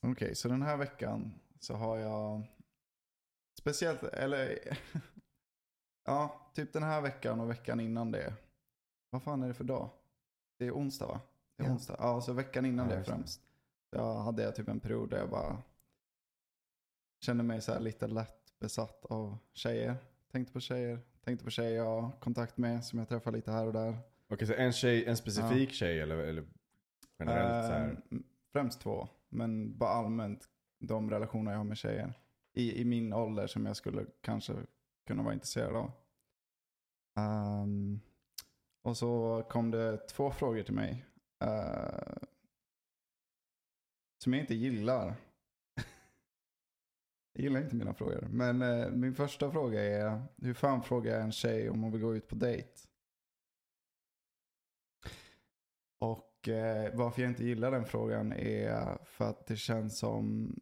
Okej, så den här veckan så har jag speciellt, eller ja, typ den här veckan och veckan innan det. Vad fan är det för dag? Det är onsdag va? Det är Ja. onsdag. Ja, så veckan innan Ja, det främst. Jag hade jag typ en period där jag bara kände mig så här lite lätt besatt av tjejer. Tänkte på tjejer, tänkte på tjejer jag har kontakt med som jag träffar lite här och där. Okej, så en tjej, en specifik tjej eller, eller generellt så här? Eh, Främst två, men bara allmänt de relationer jag har med tjejer. I, I min ålder som jag skulle kanske kunna vara intresserad av. Um, och så kom det två frågor till mig. Uh, som jag inte gillar. jag gillar inte mina frågor. Men uh, min första fråga är, hur fan frågar jag en tjej om hon vill gå ut på dejt? Och eh, varför jag inte gillar den frågan är för att det känns som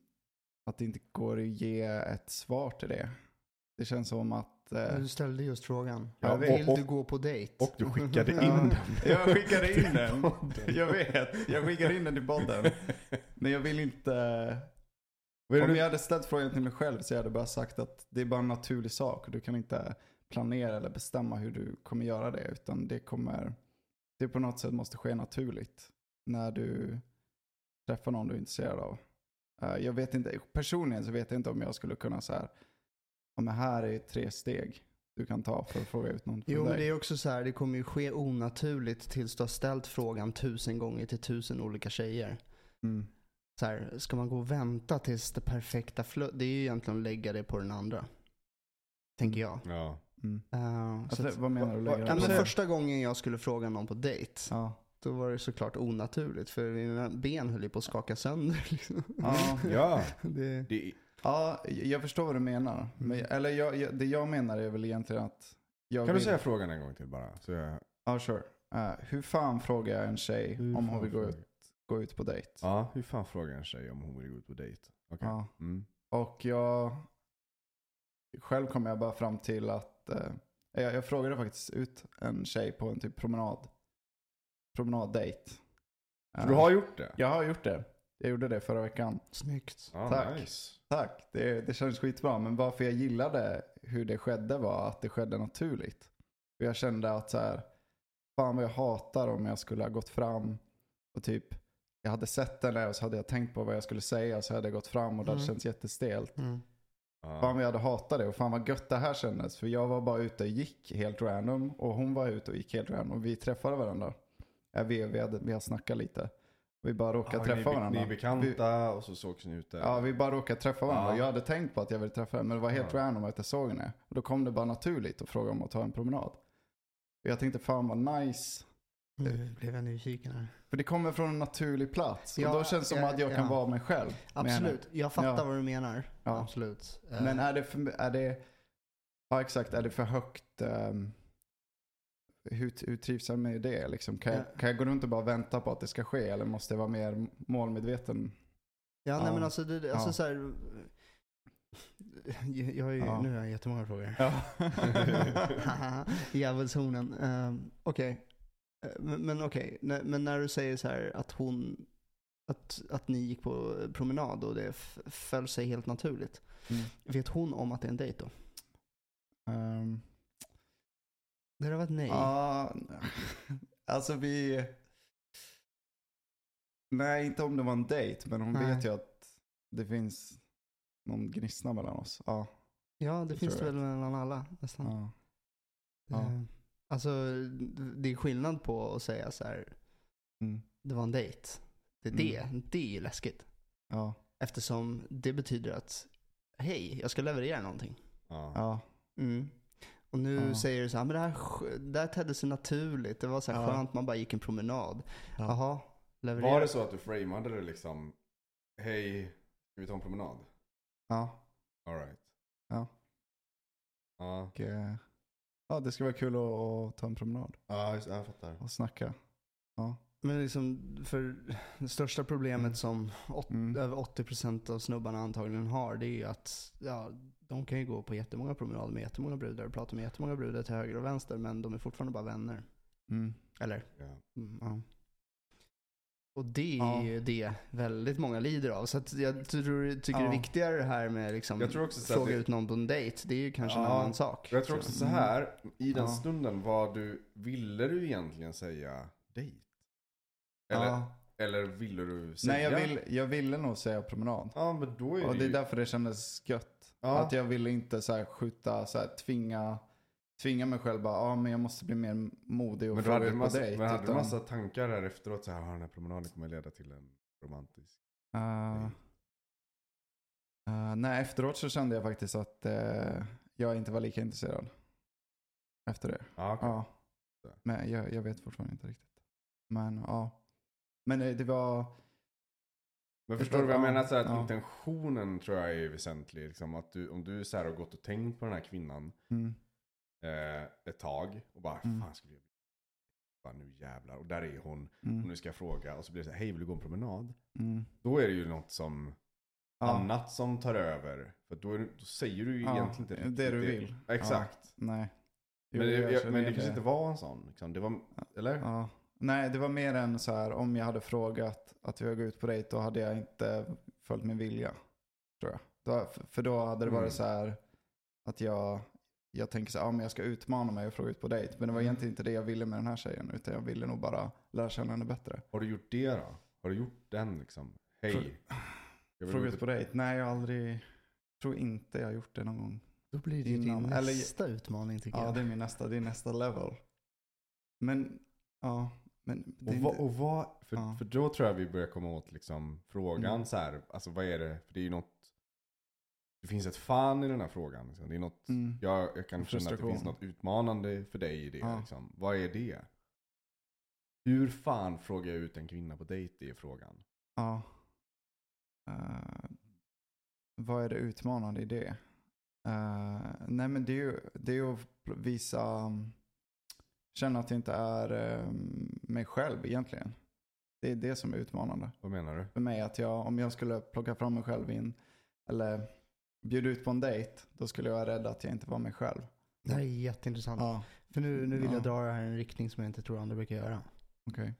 att det inte går att ge ett svar till det. Det känns som att... Eh, Du ställde just frågan. Ja, Vill och- du gå på dejt? Och du skickade in den. Jag skickade in den. Jag vet, jag skickade in den till podden. Men jag vill inte... Om jag hade ställt frågan till mig själv så hade jag bara sagt att det är bara en naturlig sak. Du kan inte planera eller bestämma hur du kommer göra det. Utan det kommer... Det på något sätt måste ske naturligt. När du träffar någon du är intresserad av. Eh, Jag vet inte, personligen så vet jag inte om jag skulle kunna så här. Ja men här är tre steg du kan ta för att fråga ut någon från Jo, men dig. det är också så här, det kommer ju ske onaturligt tills du har ställt frågan tusen gånger till tusen olika tjejer. Mm. Så här, ska man gå och vänta tills det perfekta flö- Det är ju egentligen att lägga det på den andra. Tänker jag. Ja. Mm. Uh, Alltså, att, vad menar du? Lägga ja, men första gången jag skulle fråga någon på dejt, Ja. då var det såklart onaturligt. För mina ben höll ju på att skaka sönder. Liksom. Ja. ja. Det, Det, ja, jag förstår vad du menar. Men, eller jag, jag, det jag menar är väl egentligen att... Jag kan vill, du säga frågan en gång till bara? Så jag, Ja, sure. Eh, hur fan frågar jag en tjej Hur om hon vill gå ut, gå ut på dejt? ja, hur fan frågar en tjej om hon vill gå ut på dejt? Okej. Ja. Mm. Och jag... Själv kom jag bara fram till att... Eh, jag, jag frågade faktiskt ut en tjej på en typ promenad. Promenaddejt. Så Eh, du har gjort det? Jag har gjort det. Jag gjorde det förra veckan. snyggt. Ja, Tack. Nice. Tack, det, det känns skitbra. Men varför jag gillade hur det skedde var att det skedde naturligt. För jag kände att så här, fan vad jag hatar om jag skulle ha gått fram och typ, jag hade sett henne och så hade jag tänkt på vad jag skulle säga och så hade jag gått fram och det hade Mm. känts jättestelt. Mm. Ja. Fan jag hade hatat det och fan vad gött det här kändes. För jag var bara ute och gick helt random och hon var ute och gick helt random. Och vi träffade varandra. Vi, vi, hade, vi har snackat lite. Vi bara råkade Ja, träffa ni, varandra. Ni är bekanta och så sågs ni ute. Ja, vi bara råkade träffa varandra. Ja. Jag hade tänkt på att jag ville träffa henne, men det var helt Ja. random att jag såg henne. Och då kom det bara naturligt att fråga om att ta en promenad. Och jag tänkte fan vad nice. Nu blev jag nyfiken här. För det kommer från en naturlig plats. Ja, och då känns det som att jag kan ja. vara mig själv. Absolut, jag fattar Ja. vad du menar. Ja. Absolut. Eh, Men är det, för, är det, ja exakt, är det för högt? ehm, hur, hur trivs jag med det? Liksom? Kan, jag, Ja. kan jag gå runt och bara vänta på att det ska ske? Eller måste jag vara mer målmedveten? Ja, nej men alltså, det, alltså Ja. så här, jag, har ju- Ja. Nu har jag jättemånga frågor. Ja. Djävulshornen. Um, okej. Eh, Men, men okej, Nä- men när du säger så här att hon, att, att ni gick på promenad och det föll sig helt naturligt. Mm. Vet hon om att det är en dejt då? Ehm, Det har varit nej. Ja, alltså vi... Nej, inte om det var en dejt, men hon Nej. vet ju att det finns någon gnissla mellan oss. Ja. ja, det, det finns det väl mellan alla nästan. ja. ja. Alltså, det är skillnad på att säga så här, Mm. det var en dejt. Det, Mm. det, det är ju läskigt. Ja. Eftersom det betyder att, hej, jag ska leverera någonting. Ja. Ja. Mm. Och nu Ja. säger du så här, men det här, det här tedde sig naturligt. Det var så här Ja. skönt, man bara gick en promenad. Ja. Jaha, leverera. Var det så att du framade det liksom, hej, ska vi ta en promenad? Ja. Alright. Ja. Ja, Och, eh, ja, det ska vara kul att, att ta en promenad ja just, jag fattar. och snacka. Ja. Men liksom, för det största problemet Mm. som åt, Mm. över 80% av snubbarna antagligen har, det är ju att ja, de kan ju gå på jättemånga promenader med jättemånga brudar och prata med jättemånga brudar till höger och vänster, men de är fortfarande bara vänner. Mm. Eller? Ja. Mm, ja. Och det är Ja. ju det väldigt många lider av. Så att jag tror, tycker det är Ja. viktigare det här med liksom Jag tror också så att fråga det- ut någon på en dejt. Det är ju kanske en Ja. annan sak. Jag tror också så Mm. här, i den Ja. stunden, vad du, ville du egentligen säga dejt? Eller, Ja. eller ville du säga? Nej, jag, vill, jag ville nog säga promenad. Ja, men då är Och det det är ju... därför det kändes gött. Ja. Att jag ville inte så här skjuta, så här, tvinga, tvinga mig själv bara, ja men jag måste bli mer modig och Men fråga ut på massa, dejt. men hade du utan, massa tankar här efteråt? Så här, "Ah, den här promenaden kommer leda till en romantisk eh, dejt." eh, nej, efteråt så kände jag faktiskt att eh, jag inte var lika intresserad. Efter det. Ja, okej. Ja. Men jag, jag vet fortfarande inte riktigt. Men ja. Men det, det var, Men förstår du vad jag Ja, menar? Så här, att ja. intentionen tror jag är väsentlig. Liksom, att du, om du så här har gått och tänkt på den här kvinnan mm, eh, ett tag och bara, Mm. fan skulle jag bara, nu jävlar. Och där är hon. Och mm, nu ska jag fråga. Och så blir det så här, hej vill du gå en promenad? mm. Då är det ju något som Ja, annat som tar över. För då, det- då säger du ju Ja, egentligen inte det du riktigt vill. Exakt. nej. Jo, Men, det, jag jag, men det kanske inte var en sån. Liksom. Det var, eller? Ja. Nej, det var mer än så här om jag hade frågat att vi går ut på dejt, då hade jag inte följt min vilja. Tror jag. Då, för då hade det varit Mm. så här att jag, jag tänker så här, ja men jag ska utmana mig och fråga ut på dejt. Men det var egentligen inte det jag ville med den här tjejen, utan jag ville nog bara lära känna henne bättre. Har du gjort det då? Har du gjort den liksom? Hej. Jag Fråga ut på dejt? Nej, jag har aldrig, tror inte jag har gjort det någon gång. Då blir det ju din eller- nästa utmaning tycker Ja, jag. det är min nästa, det är nästa level. Men, ja. Men det Och inte- och vad för, Ja. för då tror jag vi börjar komma åt liksom frågan Mm. så här. Alltså vad är det? För det är ju något. Det finns ett fan i den här frågan. Liksom. Det är något. Mm. Jag, jag kan känna att det finns något utmanande för dig i det. Ja. Liksom. Vad är det? Hur fan frågar jag ut en kvinna på dejt? är frågan. Ja. Eh, vad är det utmanande i det? Eh, nej men det är ju det är att visa, um, känna att det inte är um, mig själv egentligen. Det är det som är utmanande. Vad menar du? För mig att jag, om jag skulle plocka fram mig själv in, eller bjuda ut på en dejt, då skulle jag vara rädd att jag inte var mig själv. Det här är jätteintressant. Ja, För nu, nu vill Ja. jag dra det här i en riktning som jag inte tror andra brukar göra. okej.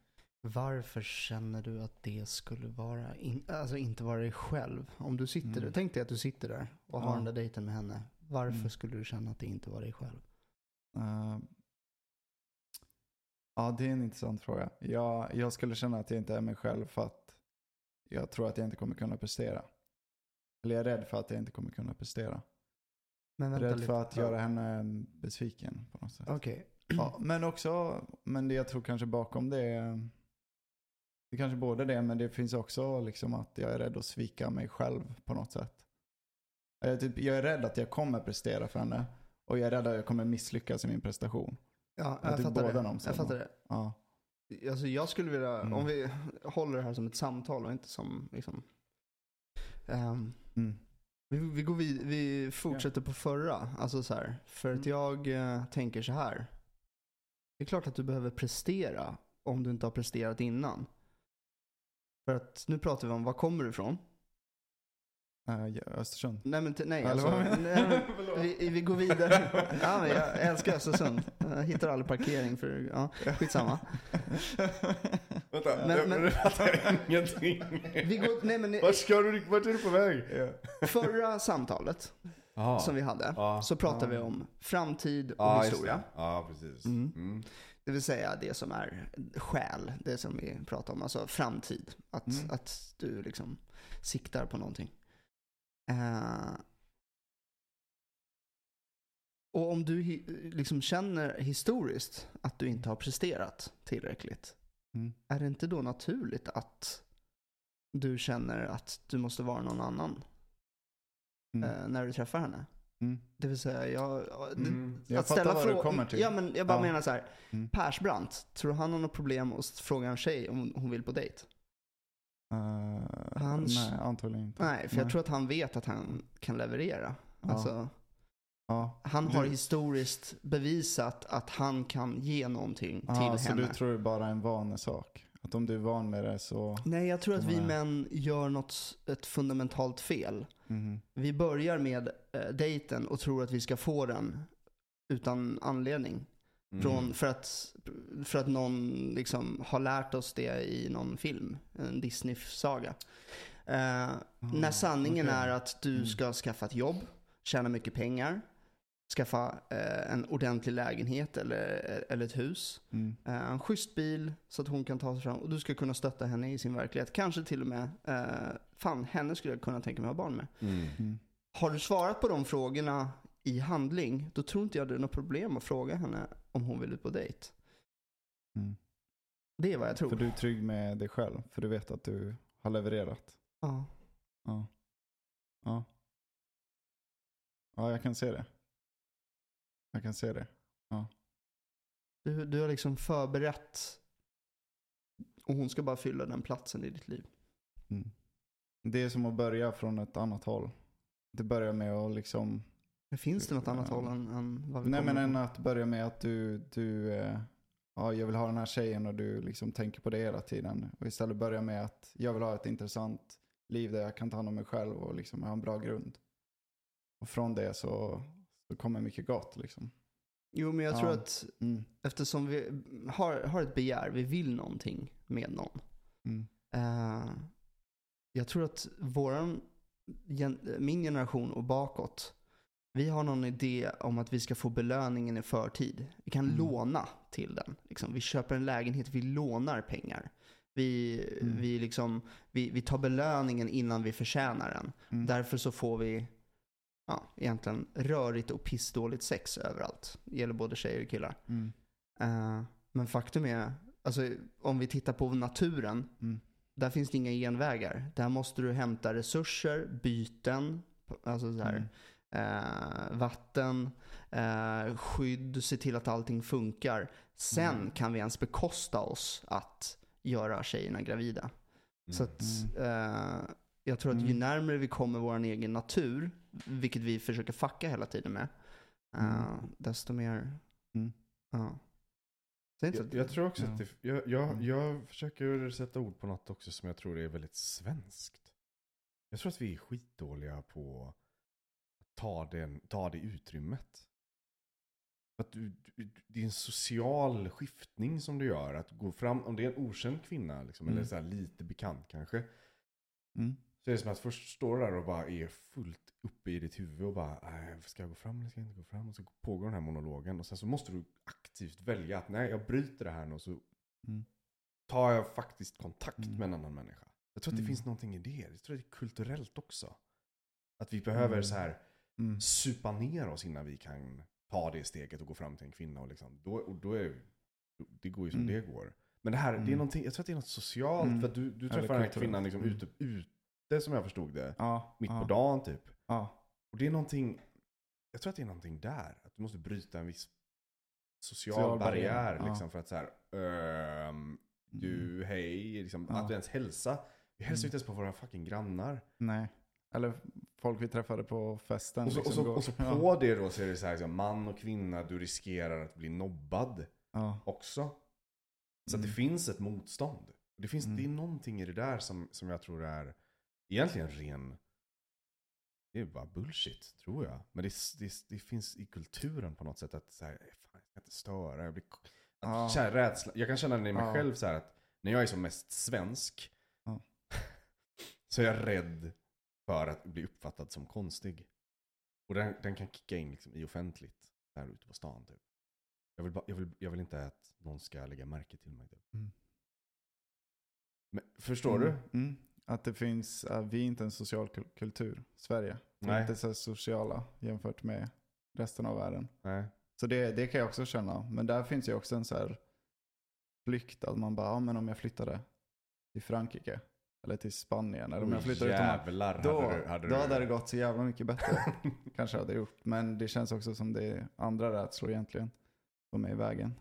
Varför känner du att det skulle vara, in, alltså inte vara dig själv? Om du sitter Mm. där, tänk dig att du sitter där och har Ja. den där dejten med henne. Varför Mm. skulle du känna att det inte var dig själv? Eh, ja, det är en intressant fråga. Jag, jag skulle känna att jag inte är mig själv för att jag tror att jag inte kommer kunna prestera. Eller jag är rädd för att jag inte kommer kunna prestera. Men vänta rädd lite. för att göra henne besviken på något sätt. Okej. Ja, men också, men det jag tror kanske bakom det är, det är kanske både det, men det finns också liksom att jag är rädd att svika mig själv på något sätt. Jag är, typ, jag är rädd att jag kommer prestera för henne och jag är rädd att jag kommer misslyckas i min prestation. Ja, Jag jag, tycker fattar båda det. de Jag fattar det. Ja. Alltså jag skulle vilja, Mm. om vi håller det här som ett samtal och inte som liksom. ehm, Mm. vi, vi går vid, vi fortsätter på förra. Alltså så här, för att Mm. jag eh, tänker så här. Det är klart att du behöver prestera om du inte har presterat innan. För att nu pratar vi om, var kommer du ifrån? Uh, ja, Östersund. Nej men nej alltså. nej, men, vi, vi går vidare. Ja, men jag älskar Östersund. Jag hittar aldrig parkering för, ja, skitsamma. Vänta, Men- jag, men- jag fattar ingenting. Vi går, nej men Vart ska du? Vart är du på väg? förra samtalet Aha. som vi hade Ja. så pratade Ja. vi om framtid och historia. det. Ja, precis. Mm. Mm. Det vill säga det som är själ, det som vi pratar om, alltså framtid. Att, Mm. att du liksom siktar på någonting. Eh, och om du liksom känner historiskt att du inte har presterat tillräckligt, Mm. är det inte då naturligt att du känner att du måste vara någon annan Mm. eh, när du träffar henne? Mm. Det vill säga, jag, det, Mm. Jag fattar vad du frå- kommer till. Ja, men jag bara Ja. menar så här. Mm. Persbrandt, tror han har något problem att fråga en tjej om hon vill på dejt? Eh, Hans- Nej, antagligen inte. Nej, för jag tror att han vet att han kan leverera. Ja. Alltså, Ja. han har Du- historiskt bevisat att han kan ge någonting Ja, till så henne. du tror det bara är en vanesak? Att om du är van med det så... Nej, jag tror att vi män gör något, ett fundamentalt fel. Mhm. Vi börjar med eh, dejten och tror att vi ska få den utan anledning. Mm. Från, för, att, för att någon liksom har lärt oss det i någon film, en Disney-saga. Eh, när sanningen okej. är att du Mm. ska skaffa ett jobb, tjäna mycket pengar, skaffa eh, en ordentlig lägenhet eller, eller ett hus, Mm. eh, en schysst bil så att hon kan ta sig fram och du ska kunna stötta henne i sin verklighet. Kanske till och med, eh, fan henne skulle jag kunna tänka mig ha barn med. Mm. Mm. Har du svarat på de frågorna i handling, då tror inte jag det är något problem att fråga henne om hon vill ut på dejt. Mm. Det är vad jag tror. För du är trygg med dig själv, för du vet att du har levererat. Ja. Ja. Ja. Ja, jag kan se det. Jag kan se det. Du, du har liksom förberett och hon ska bara fylla den platsen i ditt liv. Mm. Det är som att börja från ett annat håll. Det börjar med att liksom finns det något annat Ja. håll än, än vad vi Nej men än att börja med att du, du eh, ja jag vill ha den här tjejen och du liksom tänker på det hela tiden. Och istället börja med att jag vill ha ett intressant liv där jag kan ta hand om mig själv och liksom ha en bra grund. Och från det så, så kommer mycket gott liksom. Jo men jag Ja. tror att Mm. eftersom vi har, har ett begär, vi vill någonting med någon. Mm. Eh, jag tror att våran, gen, min generation och bakåt, vi har någon idé om att vi ska få belöningen i förtid. Vi kan Mm. låna till den. Liksom. Vi köper en lägenhet, vi lånar pengar. Vi, Mm. vi, liksom, vi, vi tar belöningen innan vi förtjänar den. Mm. Därför så får vi ja, egentligen rörigt och pissdåligt sex överallt. Det gäller både tjejer och killar. Eh, men faktum är, alltså, om vi tittar på naturen, Mm. där finns det inga genvägar. Där måste du hämta resurser, byten, alltså så här, Mm. Eh, vatten, eh, skydd, se till att allting funkar. Sen Mm. kan vi ens bekosta oss att göra tjejerna gravida. Så att, eh, jag tror att ju Mm. närmare vi kommer vår egen natur, vilket vi försöker fucka hela tiden med, eh, Mm. desto mer... Mm. Ja. Jag, jag tror också Ja. att det, jag, jag, Mm. jag försöker sätta ord på något också som jag tror är väldigt svenskt. Jag tror att vi är skitdåliga på ta, den, ta det utrymmet. Att du, du, det är en social skiftning som du gör. Att gå fram, om det är en okänd kvinna, liksom, Mm. eller så här lite bekant kanske. Mm. Så är det som att först står du där och bara är fullt uppe i ditt huvud och bara, "Nej, ska jag gå fram eller ska jag inte gå fram? Och så pågår den här monologen och sen så måste du aktivt välja att nej, jag bryter det här nu och så Mm. tar jag faktiskt kontakt Mm. med en annan människa. Jag tror att det Mm. finns någonting i det. Jag tror att det är kulturellt också. Att vi behöver Mm. så här Mm. supa ner oss innan vi kan ta det steget och gå fram till en kvinna. Och liksom, då, och då är, det går ju som Mm. det går. Men det här, det är Mm. någonting, jag tror att det är något socialt. Mm. För att du, du träffar den här kvinnan liksom Mm. ute, ute som jag förstod det. Ja. Mitt ja. på dagen typ. Ja. Och det är någonting, jag tror att det är någonting där. Att du måste bryta en viss social, Social barriär. Liksom, för att så här, ehm, du, hej, liksom, att du ens hälsa. Vi hälsar ju inte ens på våra fucking grannar. Nej. Eller folk vi träffade på festen. Och så, och liksom så, går- och så på ja. det då så är det så här, liksom, man och kvinna, du riskerar att bli nobbad Ja. också. Så att det Mm. finns ett motstånd. Det, finns, Mm. det är någonting i det där som, som jag tror är egentligen ren, det är bara bullshit tror jag. Men det, det, det finns i kulturen på något sätt att så här, fan, jag ska inte störa. Jag, blir, att, Ja. här, rädsla, jag kan känna det i mig själv så här att när jag är som mest svensk så är jag rädd för att bli uppfattad som konstig. Och den, den kan kicka in liksom i offentligt där ute på stan. Typ. Jag, vill bara, jag, vill, jag vill inte att någon ska lägga märke till mig. Typ. Mm. Men, förstår Mm, du? Mm. Att det finns, äh, vi är inte en social kul- kultur, Sverige. Vi är inte så sociala jämfört med resten av världen. Nej. Så det, det kan jag också känna. Men där finns ju också en så här flykt. Att man bara, ja men om jag flyttade till Frankrike. Eller till Spanien. Eller om jag Oj, flyttade utomlands. jävlar Då, hade du, hade då hade det gått så jävla mycket bättre. Kanske hade gjort. Men det känns också som det är andra rädslor egentligen. Som är i vägen.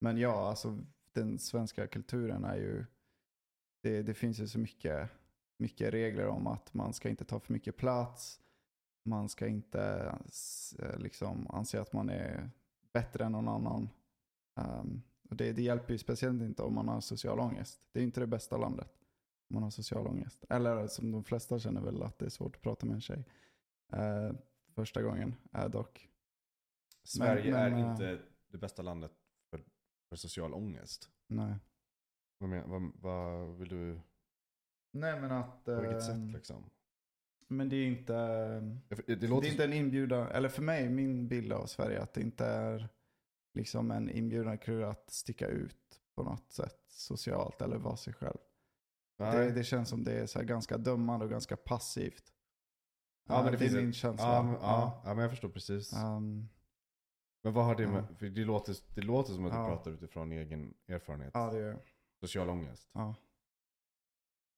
Men ja, alltså den svenska kulturen är ju. Det, det finns ju så mycket, mycket regler om att man ska inte ta för mycket plats. Man ska inte eh, liksom anse att man är bättre än någon annan. Ehm, och det, det hjälper ju speciellt inte om man har social ångest. Det är inte det bästa landet man har social ångest. Eller som de flesta känner väl att det är svårt att prata med en tjej. Eh, första gången är dock. Sverige Men- men, är inte det bästa landet för social ångest. Nej. Vad, men, vad, vad vill du, Nej men att... på vilket eh, sätt liksom? Men det är inte... För Det, Det, låter är inte en inbjudan, eller för mig, min bild av Sverige, att det inte är liksom en inbjudan crew att sticka ut på något sätt socialt eller vara sig själv. Det, det känns som det är så här ganska dömande och ganska passivt. Ja, men det det finns är min känsla. ja, men, ja, ja, men jag förstår precis. Um, Men vad har det med, för det låter, det låter som att du pratar utifrån egen erfarenhet. ja, det är Social ångest. ja.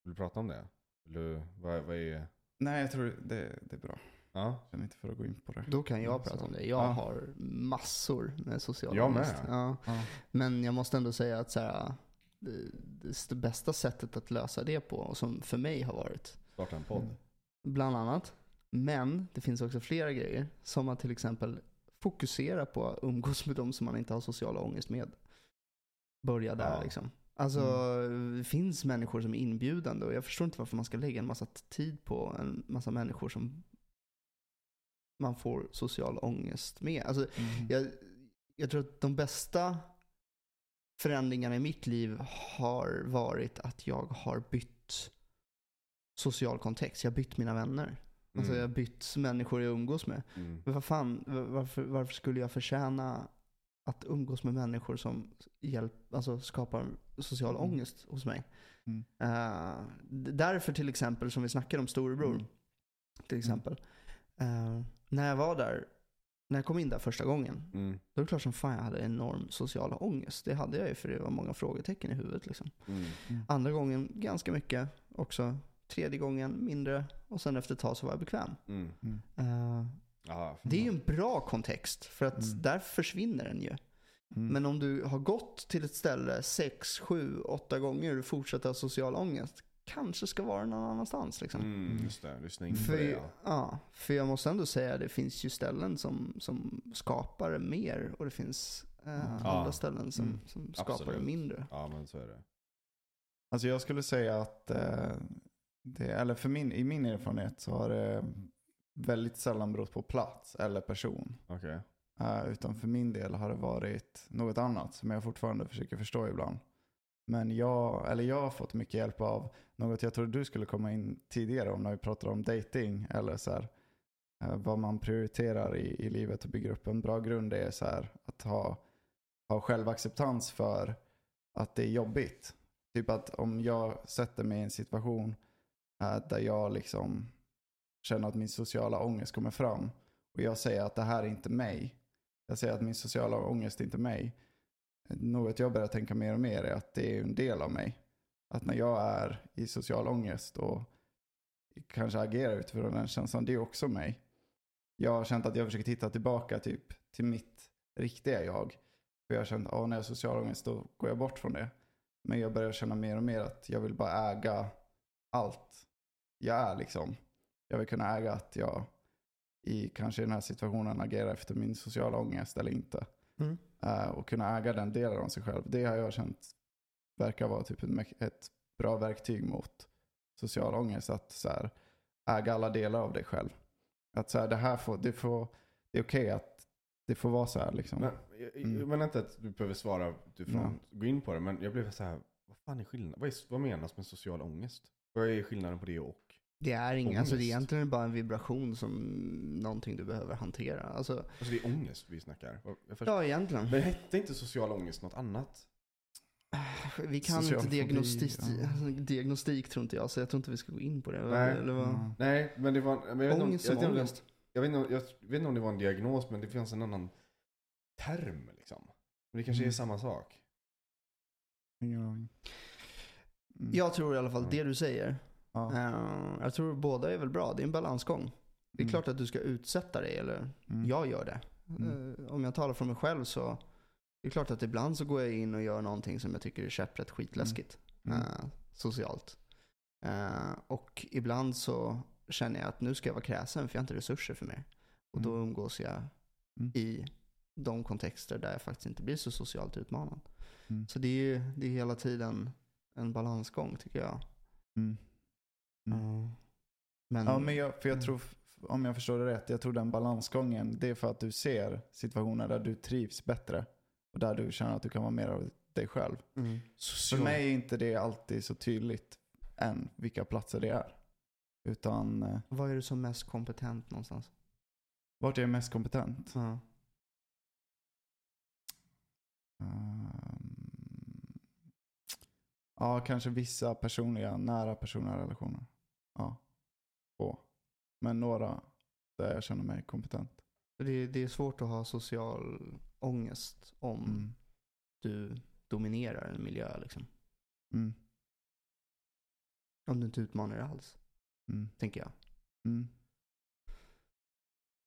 Vill du prata om det? Vill du, vad, vad är, Nej, jag tror det, det är bra. ja? Jag känner inte för att gå in på det. Då kan jag prata om det. Jag Ja. har massor med social Jag ångest. med. Ja. Ja. Men jag måste ändå säga att så här, det, det bästa sättet att lösa det på, och som för mig har varit, Starta en podd? Mm. bland annat, men det finns också flera grejer, som att till exempel fokusera på att umgås med de som man inte har social ångest med. Börja där Ja. liksom. Alltså, det finns människor som är inbjudande och jag förstår inte varför man ska lägga en massa tid på en massa människor som man får social ångest med. Alltså, Mm. jag, jag tror att de bästa förändringarna i mitt liv har varit att jag har bytt social kontext. Jag har bytt mina vänner. Alltså Mm. jag har bytt människor jag umgås med. Mm. Men vad fan, va- varför, varför skulle jag förtjäna att umgås med människor som hjälp, alltså skapar social Mm. ångest hos mig? Mm. D- därför till exempel, som vi snackade om storebror, Mm. till exempel. Eh, när jag var där, när jag kom in där första gången, Mm. då är det klart som fan jag hade enorm social ångest. Det hade jag ju för det var många frågetecken i huvudet liksom. Mm. Andra gången ganska mycket också. Tredje gången mindre. Och sen efter ett tag så var jag bekväm. Mm. Eh, Ja, det är ju en bra kontext för att Mm. där försvinner den ju. Mm. Men om du har gått till ett ställe sex, sju, åtta gånger och fortsätter ha social ångest. Kanske ska vara någon annanstans liksom. Mm, just det, lyssna in på För, det ja. ja, för jag måste ändå säga att det finns ju ställen som, som skapar mer och det finns eh, Ja. andra ställen som, Mm. som skapar Absolut. det mindre. Ja men så är det. Alltså jag skulle säga att, eh, det, eller för min, i min erfarenhet så har det väldigt sällan berott på plats eller person. Okej. Eh, utan för min del har det varit något annat som jag fortfarande försöker förstå ibland. Men jag, eller jag har fått mycket hjälp av något jag trodde du skulle komma in tidigare om när vi pratade om dating eller så här, eh, vad man prioriterar i, i livet och bygger upp en bra grund är så här, att ha, ha självacceptans för att det är jobbigt. Typ att om jag sätter mig i en situation eh, där jag liksom känner att min sociala ångest kommer fram och jag säger att det här är inte mig. Jag säger att min sociala ångest är inte mig. Något jag börjar tänka mer och mer är att det är en del av mig. Att när jag är i social ångest och kanske agerar utifrån den känslan, det är också mig. Jag har känt att jag försöker titta tillbaka typ till mitt riktiga jag. För jag har känt att när jag har social ångest då går jag bort från det. Men jag börjar känna mer och mer att jag vill bara äga allt jag är liksom. Jag vill kunna äga att jag i kanske den här situationen agerar efter min sociala ångest eller inte. Mm. Eh, och kunna äga den delen av sig själv. Det har jag känt verkar vara typ ett, bra verktyg mot social ångest. Att så här, äga alla delar av dig själv. Att så här, det här får, det får, det är okej att det får vara så här liksom. Men, jag, Mm. jag menar inte att du behöver svara utifrån, gå in på det, men jag blev så här, vad fan är skillnaden? Vad, är, vad menas med social ångest? Vad är skillnaden på det och? Det är inget, alltså det är Ångest. egentligen bara en vibration som någonting du behöver hantera. Alltså, Alltså det är ångest vi snackar. Ja egentligen. Men hette inte social ångest något annat? Vi kan Social inte diagnostik, ja. alltså, diagnostik tror inte jag, så jag tror inte vi ska gå in på det. Nej. Eller vad? Mm. Nej, men det var... Men jag vet inte om- Ångest jag som vet inte om- ångest. Jag vet, inte, jag vet inte om det var en diagnos, men det finns en annan term liksom. Men det kanske är Mm. samma sak. Ingen aning. Mm. Jag tror i alla fall Mm. det du säger. Ja. eh, jag tror båda är väl bra. Det är en balansgång. Det är Mm. klart att du ska utsätta dig, eller Mm. jag gör det. Mm. Eh, om jag talar för mig själv så det är klart att ibland så går jag in och gör någonting som jag tycker är käpprätt skitläskigt. Eh, socialt. Eh, och ibland så känner jag att nu ska jag vara kräsen för jag har inte resurser för mer. Och då Mm. umgås jag i de kontexter där jag faktiskt inte blir så socialt utmanad. Så det är ju det är hela tiden en balansgång tycker jag. Mm. Mm. Men, Ja, men jag, för jag Mm. tror, om jag förstår det rätt, jag tror den balansgången, det är för att du ser situationer där du trivs bättre. Och där du känner att du kan vara mer av dig själv. Mm. För mig är inte det alltid så tydligt än vilka platser det är. Utan eh, Vad är du som mest kompetent någonstans? vart jag är mest kompetent? Ehm, ja, kanske vissa personliga, nära personliga relationer. Ja, få. Men några där jag känner mig kompetent. Det, det är svårt att ha social ångest om Mm. du dominerar en miljö. Liksom. Mm. Om du inte utmanar det alls, Mm. tänker jag. Mm.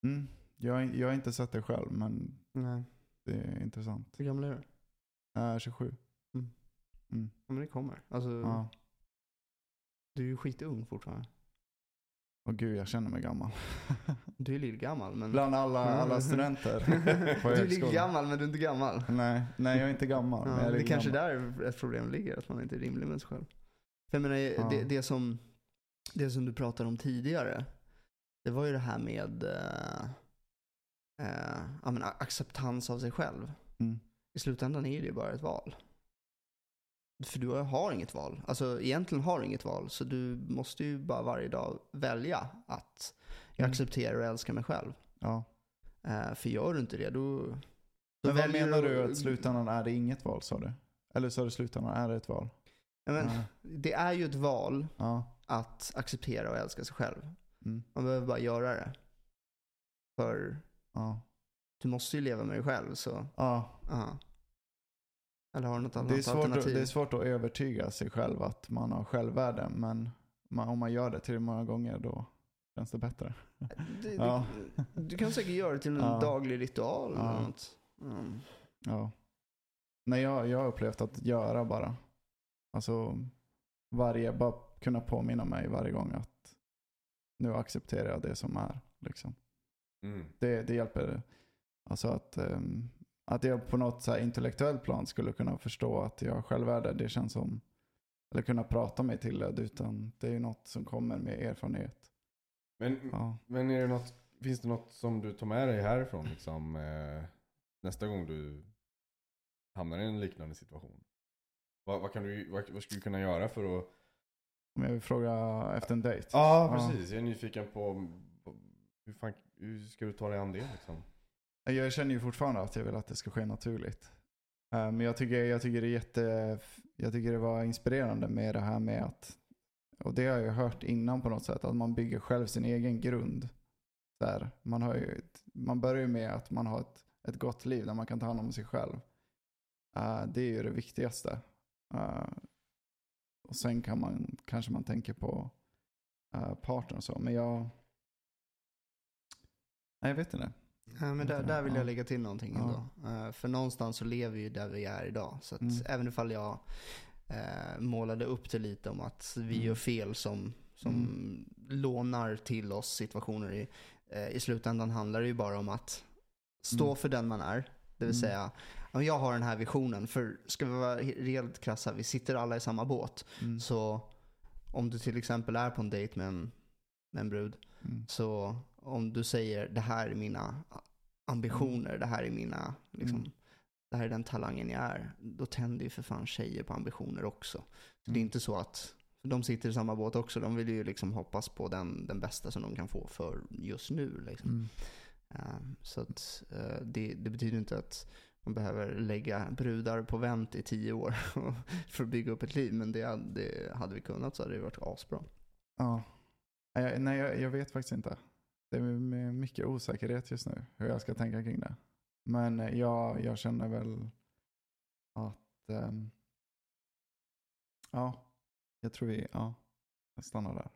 Mm. Jag, jag har inte sett det själv, men Nej. det är intressant. Hur gammal är du? Äh, 27. Ja, men det kommer. Alltså, Ja. Du är ju skitung fortfarande. Och gud, jag känner mig gammal. Du är lillgammal men... Bland alla, alla studenter på du är högskolan. lillgammal men du är inte gammal. Nej, nej, jag är inte gammal. men Ja, jag är det kanske gammal. där ett problem ligger, att man inte är rimlig med sig själv. För jag menar, Ja. det, det, som, det som du pratade om tidigare, det var ju det här med men a- acceptans av sig själv. Mm. I slutändan är det ju bara ett val. För du har inget val. Alltså egentligen har du inget val. Så du måste ju bara varje dag välja att jag Mm. accepterar och älskar mig själv. Ja. Eh, för gör du inte det, då... då Men vad menar du att slutändan är det inget val sa du? Eller sa du slutändan är det ett val? Ja, men, Ja. Det är ju ett val Ja. att acceptera och älska sig själv. Mm. Man behöver bara göra det. För Ja. du måste ju leva med dig själv så, ja. ja. Eller har du något annat Det, är svårt att, alternativ? det är svårt att övertyga sig själv att man har självvärde. Men man, om man gör det tillräckligt många gånger då känns det bättre. Det- Ja. du, du kan säkert göra det till en Ja. daglig ritual Ja. eller något. Mm. Ja. Nej, jag, jag har upplevt att göra bara. Alltså varje, bara kunna påminna mig varje gång att nu accepterar jag det som är. Liksom. Mm. Det, det hjälper. Alltså att, ehm, att jag på något så här intellektuellt plan skulle kunna förstå att jag har självvärde. Det känns som, eller kunna prata mig till det. Utan det är ju något som kommer med erfarenhet. Men, Ja. men är det något, finns det något som du tar med dig härifrån liksom, eh, nästa gång du hamnar i en liknande situation? Vad, vad, kan du, vad, vad skulle du kunna göra för att... Om jag vill fråga efter en dejt. Ja, precis. Jag är nyfiken på hur, fan, hur ska du ta dig an det liksom? Jag känner ju fortfarande att jag vill att det ska ske naturligt. Eh, men jag tycker, jag tycker det är jätte, jag tycker det var inspirerande med det här med att, och det har jag ju hört innan på något sätt, att man bygger själv sin egen grund. Så här, man, har ju, man börjar ju med att man har ett, ett gott liv där man kan ta hand om sig själv. Eh, det är ju det viktigaste. Eh, och sen kan man, kanske man tänker på uh, partner och så, men jag, nej jag vet inte. Ja, men där, där vill Ja. jag lägga till någonting Ja. ändå. Eh, för någonstans så lever vi ju där vi är idag. Så att Mm. även ifall jag eh, målade upp det lite om att vi Mm. gör fel som, som lånar till oss situationer i, eh, i slutändan handlar det ju bara om att stå Mm. för den man är. Det vill Mm. säga, ja, jag har den här visionen. För ska vi vara rejält krassa, vi sitter alla i samma båt. Mm. Så om du till exempel är på en dejt med en, med en brud. Mm. Så om du säger det här är mina ambitioner, det här är mina, liksom, Mm. det här är den talangen jag är. Då tänder ju för fan tjejer på ambitioner också. Så Det är Mm. inte så att, de sitter i samma båt också, de vill ju liksom hoppas på den, den bästa som de kan få för just nu. Liksom. Mm. Ehm, så att, eh, det, det betyder inte att man behöver lägga brudar på vänt i tio år för att bygga upp ett liv. Men det, det hade vi kunnat så hade det varit asbra. Ja. Nej, jag, jag vet faktiskt inte. Det är mycket osäkerhet just nu hur jag ska tänka kring det. Men eh, jag, jag känner väl att, Ähm, ja, jag tror vi, ja, jag stannar där.